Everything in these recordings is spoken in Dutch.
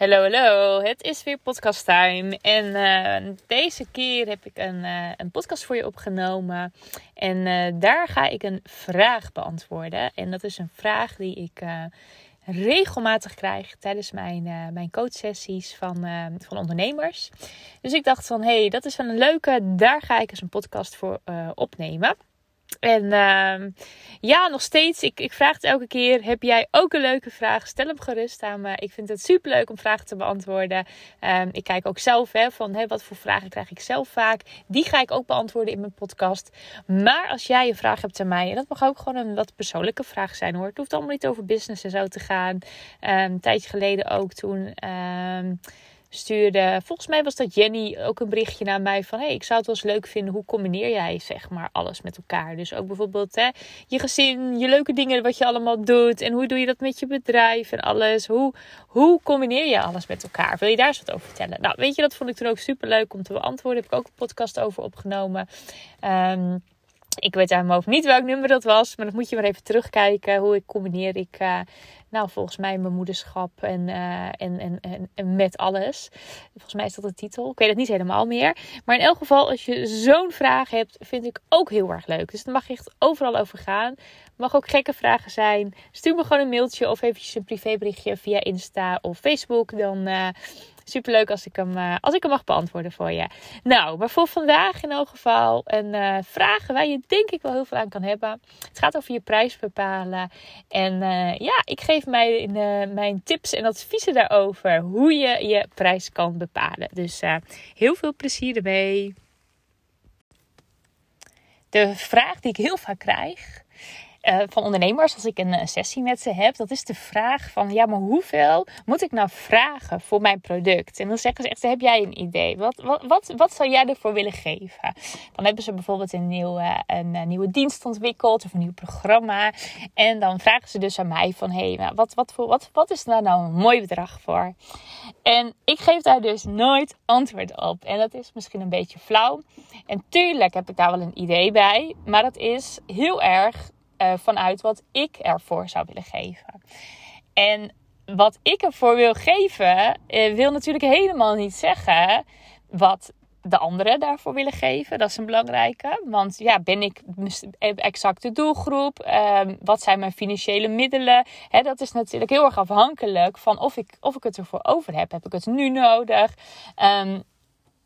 Hallo, hallo. Het is weer podcast time. En uh, deze keer heb ik een, uh, een podcast voor je opgenomen. En uh, daar ga ik een vraag beantwoorden. En dat is een vraag die ik regelmatig krijg tijdens mijn, mijn coachsessies van, van ondernemers. Dus ik dacht van, hé, hey, dat is wel een leuke. Daar ga ik eens een podcast voor opnemen. En uh, ja, nog steeds. Ik, ik vraag het elke keer. Heb jij ook een leuke vraag? Stel hem gerust aan me. Ik vind het super leuk om vragen te beantwoorden. Um, ik kijk ook zelf hè, van hè, wat voor vragen krijg ik zelf vaak. Die ga ik ook beantwoorden in mijn podcast. Maar als jij een vraag hebt aan mij, en dat mag ook gewoon een wat persoonlijke vraag zijn hoor. Het hoeft allemaal niet over business en zo te gaan. Um, een tijdje geleden ook toen. Stuurde, volgens mij was dat Jenny, ook een berichtje naar mij van... hey, ik zou het wel eens leuk vinden, hoe combineer jij zeg maar alles met elkaar? Dus ook bijvoorbeeld hè, je gezin, je leuke dingen wat je allemaal doet... en hoe doe je dat met je bedrijf en alles? Hoe, hoe combineer je alles met elkaar? Wil je daar eens wat over vertellen? Nou, weet je, dat vond ik toen ook super leuk om te beantwoorden. Heb ik ook een podcast over opgenomen. Um, ik weet uit mijn niet welk nummer dat was. Maar dan moet je maar even terugkijken. Hoe ik combineer ik, uh, nou volgens mij mijn moederschap en, uh, en, en, en, en, met alles. Volgens mij is dat de titel. Ik weet het niet helemaal meer. Maar in elk geval, als je zo'n vraag hebt, vind ik ook heel erg leuk. Dus daar mag echt overal over gaan. Mag ook gekke vragen zijn. Stuur me gewoon een mailtje of eventjes een privéberichtje via Insta of Facebook. Dan... Uh, Super leuk als ik hem, uh, als ik hem mag beantwoorden voor je. Nou, maar voor vandaag in elk geval een uh, vraag waar je denk ik wel heel veel aan kan hebben. Het gaat over je prijs bepalen. En uh, ja, ik geef mij mijn tips en adviezen daarover hoe je je prijs kan bepalen. Dus heel veel plezier ermee. De vraag die ik heel vaak krijg uh, van ondernemers, als ik een, een, sessie met ze heb, dat is de vraag van, ja, maar hoeveel moet ik nou vragen voor mijn product? En dan zeggen ze echt, heb jij een idee? Wat, wat, wat, zou jij ervoor willen geven? Dan hebben ze bijvoorbeeld een nieuwe, een, een nieuwe dienst ontwikkeld of een nieuw programma. En dan vragen ze dus aan mij van, hé, hey, wat, wat, voor, wat, wat is daar nou een mooi bedrag voor? En ik geef daar dus nooit antwoord op. En dat is misschien een beetje flauw. En tuurlijk heb ik daar wel een idee bij, maar dat is heel erg uh, vanuit wat ik ervoor zou willen geven. En wat ik ervoor wil geven, uh, wil natuurlijk helemaal niet zeggen wat de anderen daarvoor willen geven. Dat is een belangrijke. Want ja, ben ik exact de doelgroep? Um, wat zijn mijn financiële middelen? He, dat is natuurlijk heel erg afhankelijk van of ik, of ik het ervoor over heb. Heb ik het nu nodig? Um,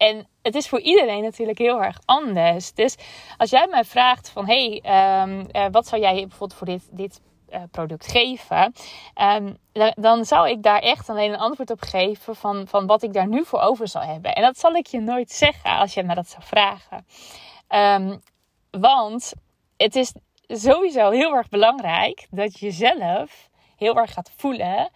en het is voor iedereen natuurlijk heel erg anders. Dus als jij mij vraagt van... hey, um, uh, wat zou jij bijvoorbeeld voor dit, dit uh, product geven? Um, dan zou ik daar echt alleen een antwoord op geven... Van, van wat ik daar nu voor over zou hebben. En dat zal ik je nooit zeggen als je me dat zou vragen. Um, want het is sowieso heel erg belangrijk... dat je zelf heel erg gaat voelen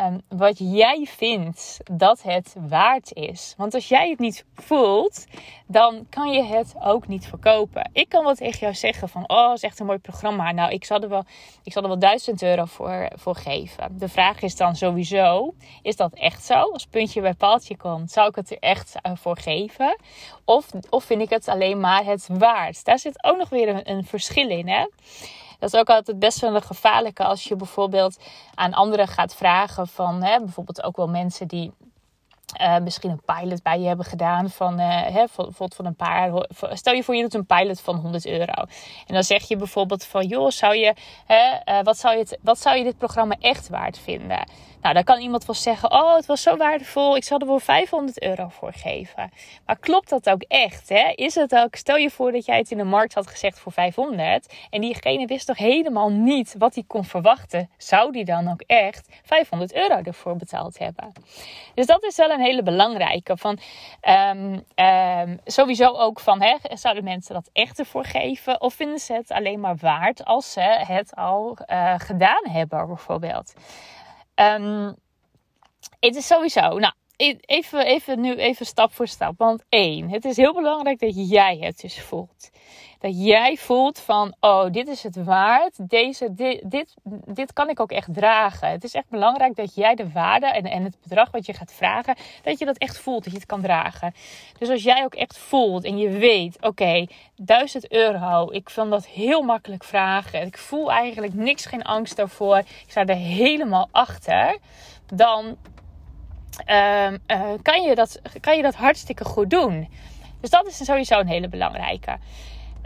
um, wat jij vindt dat het waard is. Want als jij het niet voelt, dan kan je het ook niet verkopen. Ik kan wel tegen jou zeggen van, oh, is echt een mooi programma. Nou, ik zal er wel, ik zal er wel duizend euro voor, voor geven. De vraag is dan sowieso, is dat echt zo? Als puntje bij paaltje komt, zou ik het er echt voor geven? Of, of vind ik het alleen maar het waard? Daar zit ook nog weer een, een verschil in, hè? Dat is ook altijd best wel een gevaarlijke als je bijvoorbeeld aan anderen gaat vragen van hè, bijvoorbeeld ook wel mensen die uh, misschien een pilot bij je hebben gedaan van, uh, hè, bijvoorbeeld van een paar. Stel je voor, je doet een pilot van 100 euro. En dan zeg je bijvoorbeeld van, joh, zou je, uh, wat, zou je wat zou je dit programma echt waard vinden? Nou, dan kan iemand wel zeggen: Oh, het was zo waardevol, ik zal er wel 500 euro voor geven. Maar klopt dat ook echt? Hè? Is het ook, stel je voor dat jij het in de markt had gezegd voor 500 en diegene wist toch helemaal niet wat hij kon verwachten? Zou die dan ook echt 500 euro ervoor betaald hebben? Dus dat is wel een hele belangrijke. Van, um, um, sowieso ook van: hè, zouden mensen dat echt ervoor geven? Of vinden ze het alleen maar waard als ze het al uh, gedaan hebben, bijvoorbeeld? Um, het is sowieso, nou, even, even nu even stap voor stap. Want één, het is heel belangrijk dat jij het dus voelt. Dat jij voelt van, oh, dit is het waard. Deze, dit, dit, dit kan ik ook echt dragen. Het is echt belangrijk dat jij de waarde en, en het bedrag wat je gaat vragen, dat je dat echt voelt, dat je het kan dragen. Dus als jij ook echt voelt en je weet, oké, okay, 1000 euro, ik vind dat heel makkelijk vragen. Ik voel eigenlijk niks, geen angst daarvoor. Ik sta er helemaal achter. Dan um, uh, kan, je dat, kan je dat hartstikke goed doen. Dus dat is sowieso een hele belangrijke.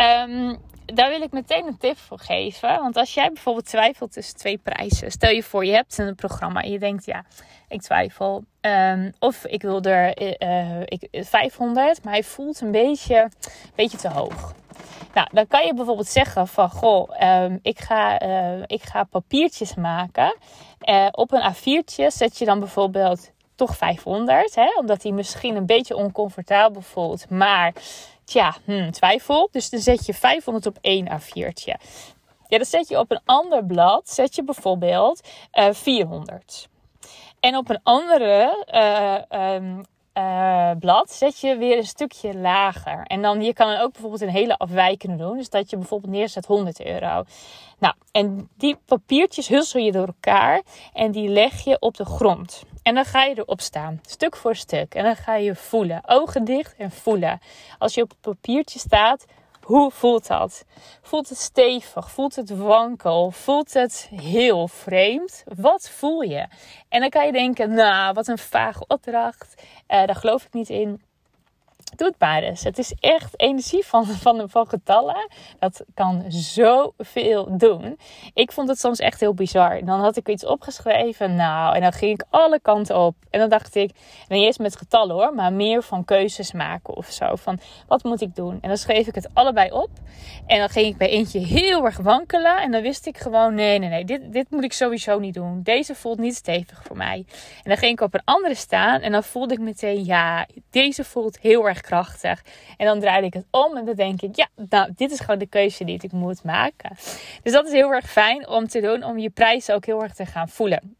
Um, daar wil ik meteen een tip voor geven. Want als jij bijvoorbeeld twijfelt tussen twee prijzen. Stel je voor, je hebt een programma en je denkt, ja, ik twijfel. Um, of ik wil er uh, ik, 500, maar hij voelt een beetje, beetje te hoog. Nou, dan kan je bijvoorbeeld zeggen van, goh, um, ik, ga, ik ga papiertjes maken. Op een A4'tje zet je dan bijvoorbeeld toch 500. Hè? Omdat hij misschien een beetje oncomfortabel voelt. Maar tja, hmm, twijfel. Dus dan zet je 500 op één A4'tje. Ja, dan zet je op een ander blad, zet je bijvoorbeeld uh, eh, 400. En op een andere uh, um, uh, blad zet je weer een stukje lager. En dan je kan ook bijvoorbeeld een hele afwijkende doen. Dus dat je bijvoorbeeld neerzet 100 euro. Nou, en die papiertjes hussel je door elkaar en die leg je op de grond. En dan ga je erop staan, stuk voor stuk. En dan ga je voelen, ogen dicht en voelen. Als je op het papiertje staat, hoe voelt dat? Voelt het stevig? Voelt het wankel? Voelt het heel vreemd? Wat voel je? En dan kan je denken, nou, wat een vage opdracht. Uh, daar geloof ik niet in. Doe het maar eens. Het is echt energie van, van, van getallen. Dat kan zoveel doen. Ik vond het soms echt heel bizar. Dan had ik iets opgeschreven. Nou, en dan ging ik alle kanten op. En dan dacht ik, niet eens met getallen hoor, maar meer van keuzes maken of zo. Van wat moet ik doen? En dan schreef ik het allebei op. En dan ging ik bij eentje heel erg wankelen. En dan wist ik gewoon, nee, nee, nee, dit, dit moet ik sowieso niet doen. Deze voelt niet stevig voor mij. En dan ging ik op een andere staan. En dan voelde ik meteen, ja, deze voelt heel erg krachtig. En dan draaide ik het om en dan denk ik, ja, nou, dit is gewoon de keuze die ik moet maken. Dus dat is heel erg fijn om te doen, om je prijs ook heel erg te gaan voelen.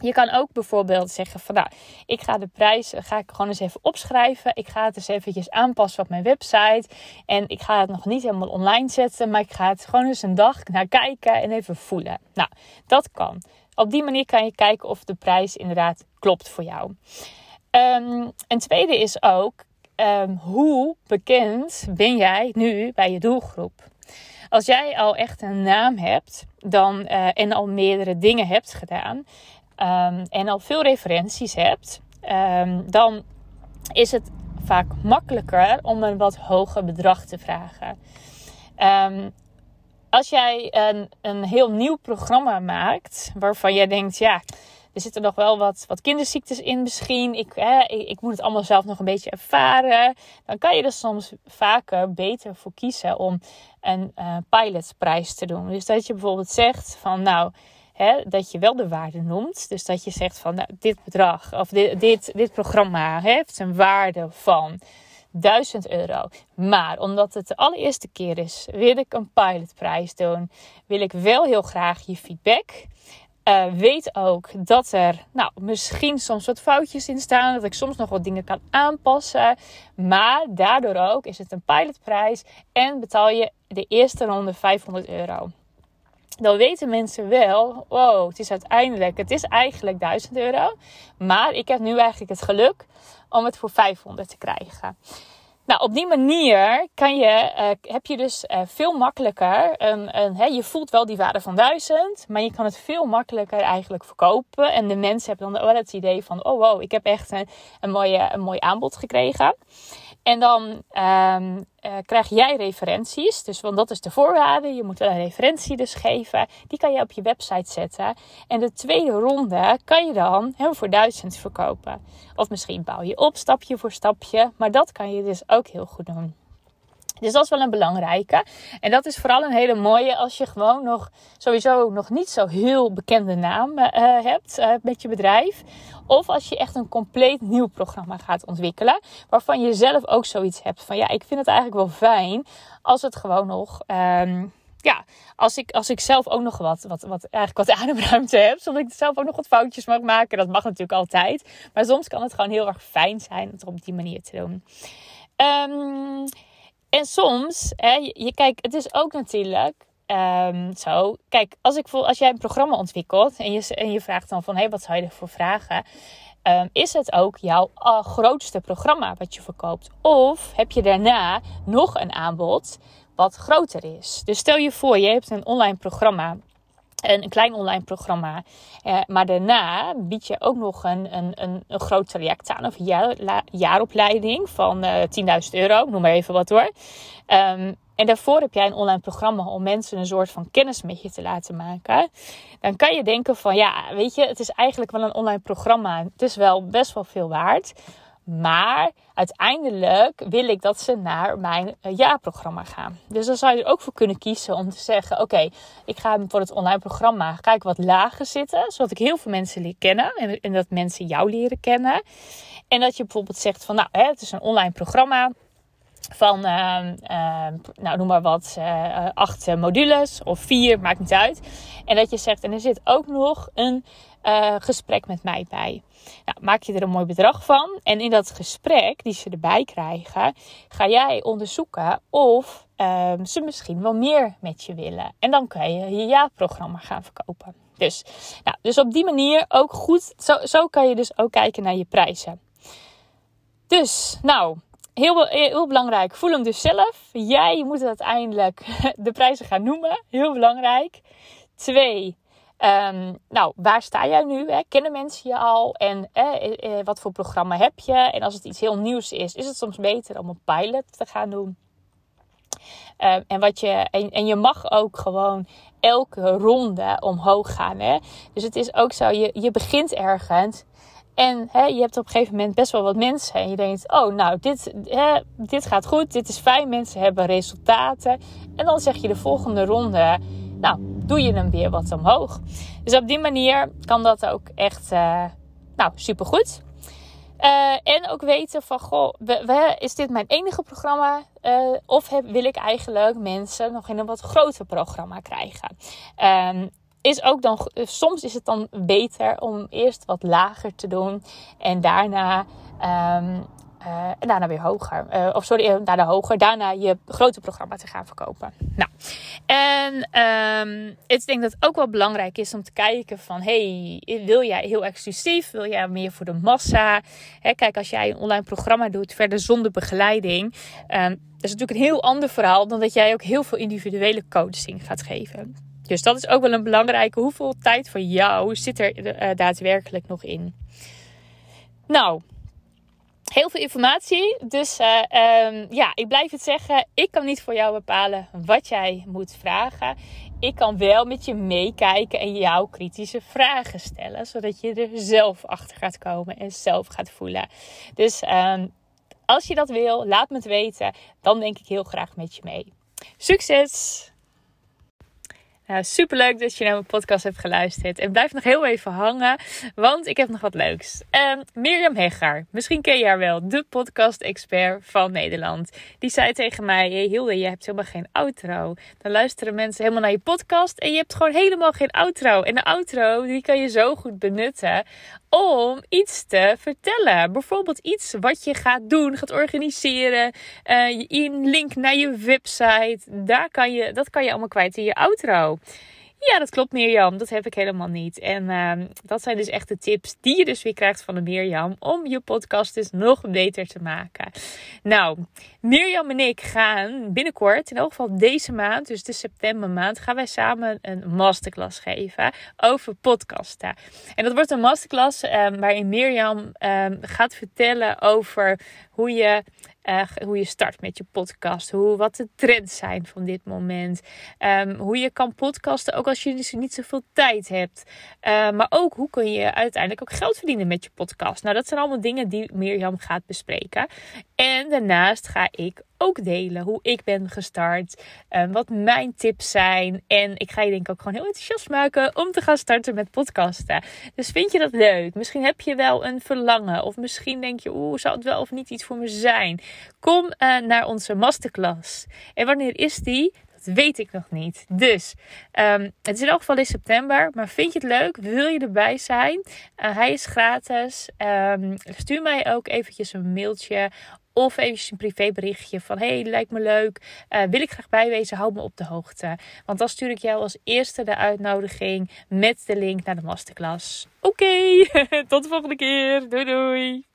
Je kan ook bijvoorbeeld zeggen van nou, ik ga de prijs ga ik gewoon eens even opschrijven. Ik ga het eens eventjes aanpassen op mijn website. En ik ga het nog niet helemaal online zetten, maar ik ga het gewoon eens een dag naar kijken en even voelen. Nou, dat kan. Op die manier kan je kijken of de prijs inderdaad klopt voor jou. Um, een tweede is ook, um, hoe bekend ben jij nu bij je doelgroep? Als jij al echt een naam hebt dan, uh, en al meerdere dingen hebt gedaan um, en al veel referenties hebt, dan is het vaak makkelijker om een wat hoger bedrag te vragen. als jij een, een heel nieuw programma maakt waarvan jij denkt, ja er zitten nog wel wat, wat kinderziektes in misschien. Ik, ik, moet het allemaal zelf nog een beetje ervaren. Dan kan je er soms vaker beter voor kiezen om een uh, pilotprijs te doen. Dus dat je bijvoorbeeld zegt van nou... Hè, dat je wel de waarde noemt. Dus dat je zegt van nou, dit bedrag of dit, dit, dit programma heeft een waarde van 1000 euro. Maar omdat het de allereerste keer is, wil ik een pilotprijs doen. Wil ik wel heel graag je feedback. Uh, weet ook dat er nou, misschien soms wat foutjes in staan. Dat ik soms nog wat dingen kan aanpassen. Maar daardoor ook is het een pilotprijs. En betaal je de eerste ronde 500 euro. Dan weten mensen wel, wow, het is uiteindelijk, het is eigenlijk 1000 euro. Maar ik heb nu eigenlijk het geluk om het voor 500 te krijgen. Nou, op die manier kan je, uh, heb je dus uh, veel makkelijker. Een, een, hè, je voelt wel die waarde van 1000, maar je kan het veel makkelijker eigenlijk verkopen. En de mensen hebben dan wel het idee van: oh wow, ik heb echt een, een, mooie, een mooi aanbod gekregen. En dan um, uh, krijg jij referenties. Dus want dat is de voorwaarde. Je moet een referentie dus geven. Die kan je op je website zetten. En de tweede ronde kan je dan heel voor duizend verkopen. Of misschien bouw je op stapje voor stapje. Maar dat kan je dus ook heel goed doen. Dus dat is wel een belangrijke. En dat is vooral een hele mooie als je gewoon nog sowieso nog niet zo heel bekende naam uh, hebt uh, met je bedrijf. Of als je echt een compleet nieuw programma gaat ontwikkelen. Waarvan je zelf ook zoiets hebt van ja, ik vind het eigenlijk wel fijn als het gewoon nog. Um, ja, als ik, als ik zelf ook nog wat, wat, wat, eigenlijk wat ademruimte heb, zodat ik zelf ook nog wat foutjes mag maken. Dat mag natuurlijk altijd. Maar soms kan het gewoon heel erg fijn zijn om het op die manier te doen. Um, en soms, hè, je, kijkt, het is ook natuurlijk um, zo. Kijk, als, ik, als jij een programma ontwikkelt en je, en je vraagt dan van, hé, hey, wat zou je ervoor vragen? Um, is het ook jouw uh, grootste programma wat je verkoopt? Of heb je daarna nog een aanbod wat groter is? Dus stel je voor, je hebt een online programma een, klein online programma. Eh, maar daarna bied je ook nog een, een, een, groot traject aan. Of jaaropleiding van uh, eh, 10.000 euro. Noem maar even wat hoor. Um, en daarvoor heb jij een online programma om mensen een soort van kennis met je te laten maken. Dan kan je denken van ja, weet je, het is eigenlijk wel een online programma. Het is wel best wel veel waard. Maar uiteindelijk wil ik dat ze naar mijn uh, jaarprogramma gaan. Dus dan zou je er ook voor kunnen kiezen om te zeggen: Oké, ik ga voor het online programma ik wat lager zitten, zodat ik heel veel mensen leer kennen en, dat mensen jou leren kennen. En dat je bijvoorbeeld zegt: van nou, het is een online programma van, uh, uh, nou noem maar wat, uh, acht modules of vier, maakt niet uit. En dat je zegt, en er zit ook nog een uh, gesprek met mij bij. Nou, maak je er een mooi bedrag van. En in dat gesprek die ze erbij krijgen, ga jij onderzoeken of um, ze misschien wel meer met je willen. En dan kan je je ja-programma gaan verkopen. Dus, nou, dus op die manier ook goed. Zo, zo kan je dus ook kijken naar je prijzen. Dus, nou, heel, heel belangrijk. Voel hem dus zelf. Jij moet uiteindelijk de prijzen gaan noemen. Heel belangrijk. Twee, Um, nou, waar sta jij nu? Hè? Kennen mensen je al? En eh, eh, wat voor programma heb je? En als het iets heel nieuws is, is het soms beter om een pilot te gaan doen. Um, en, wat je, en, en, je mag ook gewoon elke ronde omhoog gaan. Hè? Dus het is ook zo, je, je begint ergens. En hè, je hebt op een gegeven moment best wel wat mensen. En je denkt, oh nou, dit, hè, dit gaat goed, dit is fijn. Mensen hebben resultaten. En dan zeg je de volgende ronde nou, doe je hem weer wat omhoog. Dus op die manier kan dat ook echt, uh, nou, supergoed. Uh, en ook weten van, goh, is dit mijn enige programma? Uh, of wil ik eigenlijk mensen nog in een wat groter programma krijgen? Um, is ook dan, soms is het dan beter om eerst wat lager te doen en daarna um, uh, en daarna weer hoger. Uh, of sorry, daarna hoger. Daarna je grote programma te gaan verkopen. Nou, en um, ik denk dat het ook wel belangrijk is om te kijken van... Hey, wil jij heel exclusief? Wil jij meer voor de massa? Hè, kijk, als jij een online programma doet, verder zonder begeleiding... Um, dat is natuurlijk een heel ander verhaal dan dat jij ook heel veel individuele coaching gaat geven. Dus dat is ook wel een belangrijke. Hoeveel tijd voor jou zit er daadwerkelijk nog in? Nou, heel veel informatie. Dus uh, um, ja, ik blijf het zeggen. Ik kan niet voor jou bepalen wat jij moet vragen. Ik kan wel met je meekijken en jou kritische vragen stellen. Zodat je er zelf achter gaat komen en zelf gaat voelen. Dus um, als je dat wil, laat me het weten. Dan denk ik heel graag met je mee. Succes! Nou, super leuk dat je naar mijn podcast hebt geluisterd. En blijf nog heel even hangen, want ik heb nog wat leuks. Uh, Mirjam Heggar, misschien ken je haar wel, de podcast-expert van Nederland. Die zei tegen mij: Hey Hilde, je hebt helemaal geen outro. Dan luisteren mensen helemaal naar je podcast en je hebt gewoon helemaal geen outro. En de outro, die kan je zo goed benutten om iets te vertellen. Bijvoorbeeld iets wat je gaat doen, gaat organiseren. Uh, een link naar je website. Daar kan je, dat kan je allemaal kwijt in je outro. Ja, dat klopt Mirjam. Dat heb ik helemaal niet. En uh, dat zijn dus echt de tips die je dus weer krijgt van de Mirjam. Om je podcast dus nog beter te maken. Nou, Mirjam en ik gaan binnenkort, in elk geval deze maand, dus de septembermaand, gaan wij samen een masterclass geven over podcasten. En dat wordt een masterclass um, waarin Mirjam um, gaat vertellen over hoe je hoe je start met je podcast. Hoe, wat de trends zijn van dit moment. Um, hoe je kan podcasten ook als je dus niet zoveel tijd hebt. Uh, maar ook hoe kun je uiteindelijk ook geld verdienen met je podcast. Nou, dat zijn allemaal dingen die Mirjam gaat bespreken. En daarnaast ga ik ook delen hoe ik ben gestart. Um, wat mijn tips zijn. En ik ga je denk ik ook gewoon heel enthousiast maken om te gaan starten met podcasten. Dus vind je dat leuk? Misschien heb je wel een verlangen. Of misschien denk je, oeh, zou het wel of niet iets voor me zijn? Kom uh, naar onze masterclass. En wanneer is die? Dat weet ik nog niet. Dus ehm, het is in elk geval in september. Maar vind je het leuk? Wil je erbij zijn? Uh, hij is gratis. Um, stuur mij ook eventjes een mailtje of eventjes een privéberichtje van hey, lijkt me leuk. Uh, wil ik graag bijwezen, hou me op de hoogte. Want dan stuur ik jou als eerste de uitnodiging met de link naar de masterclass. Oké, tot de volgende keer. Doei doei.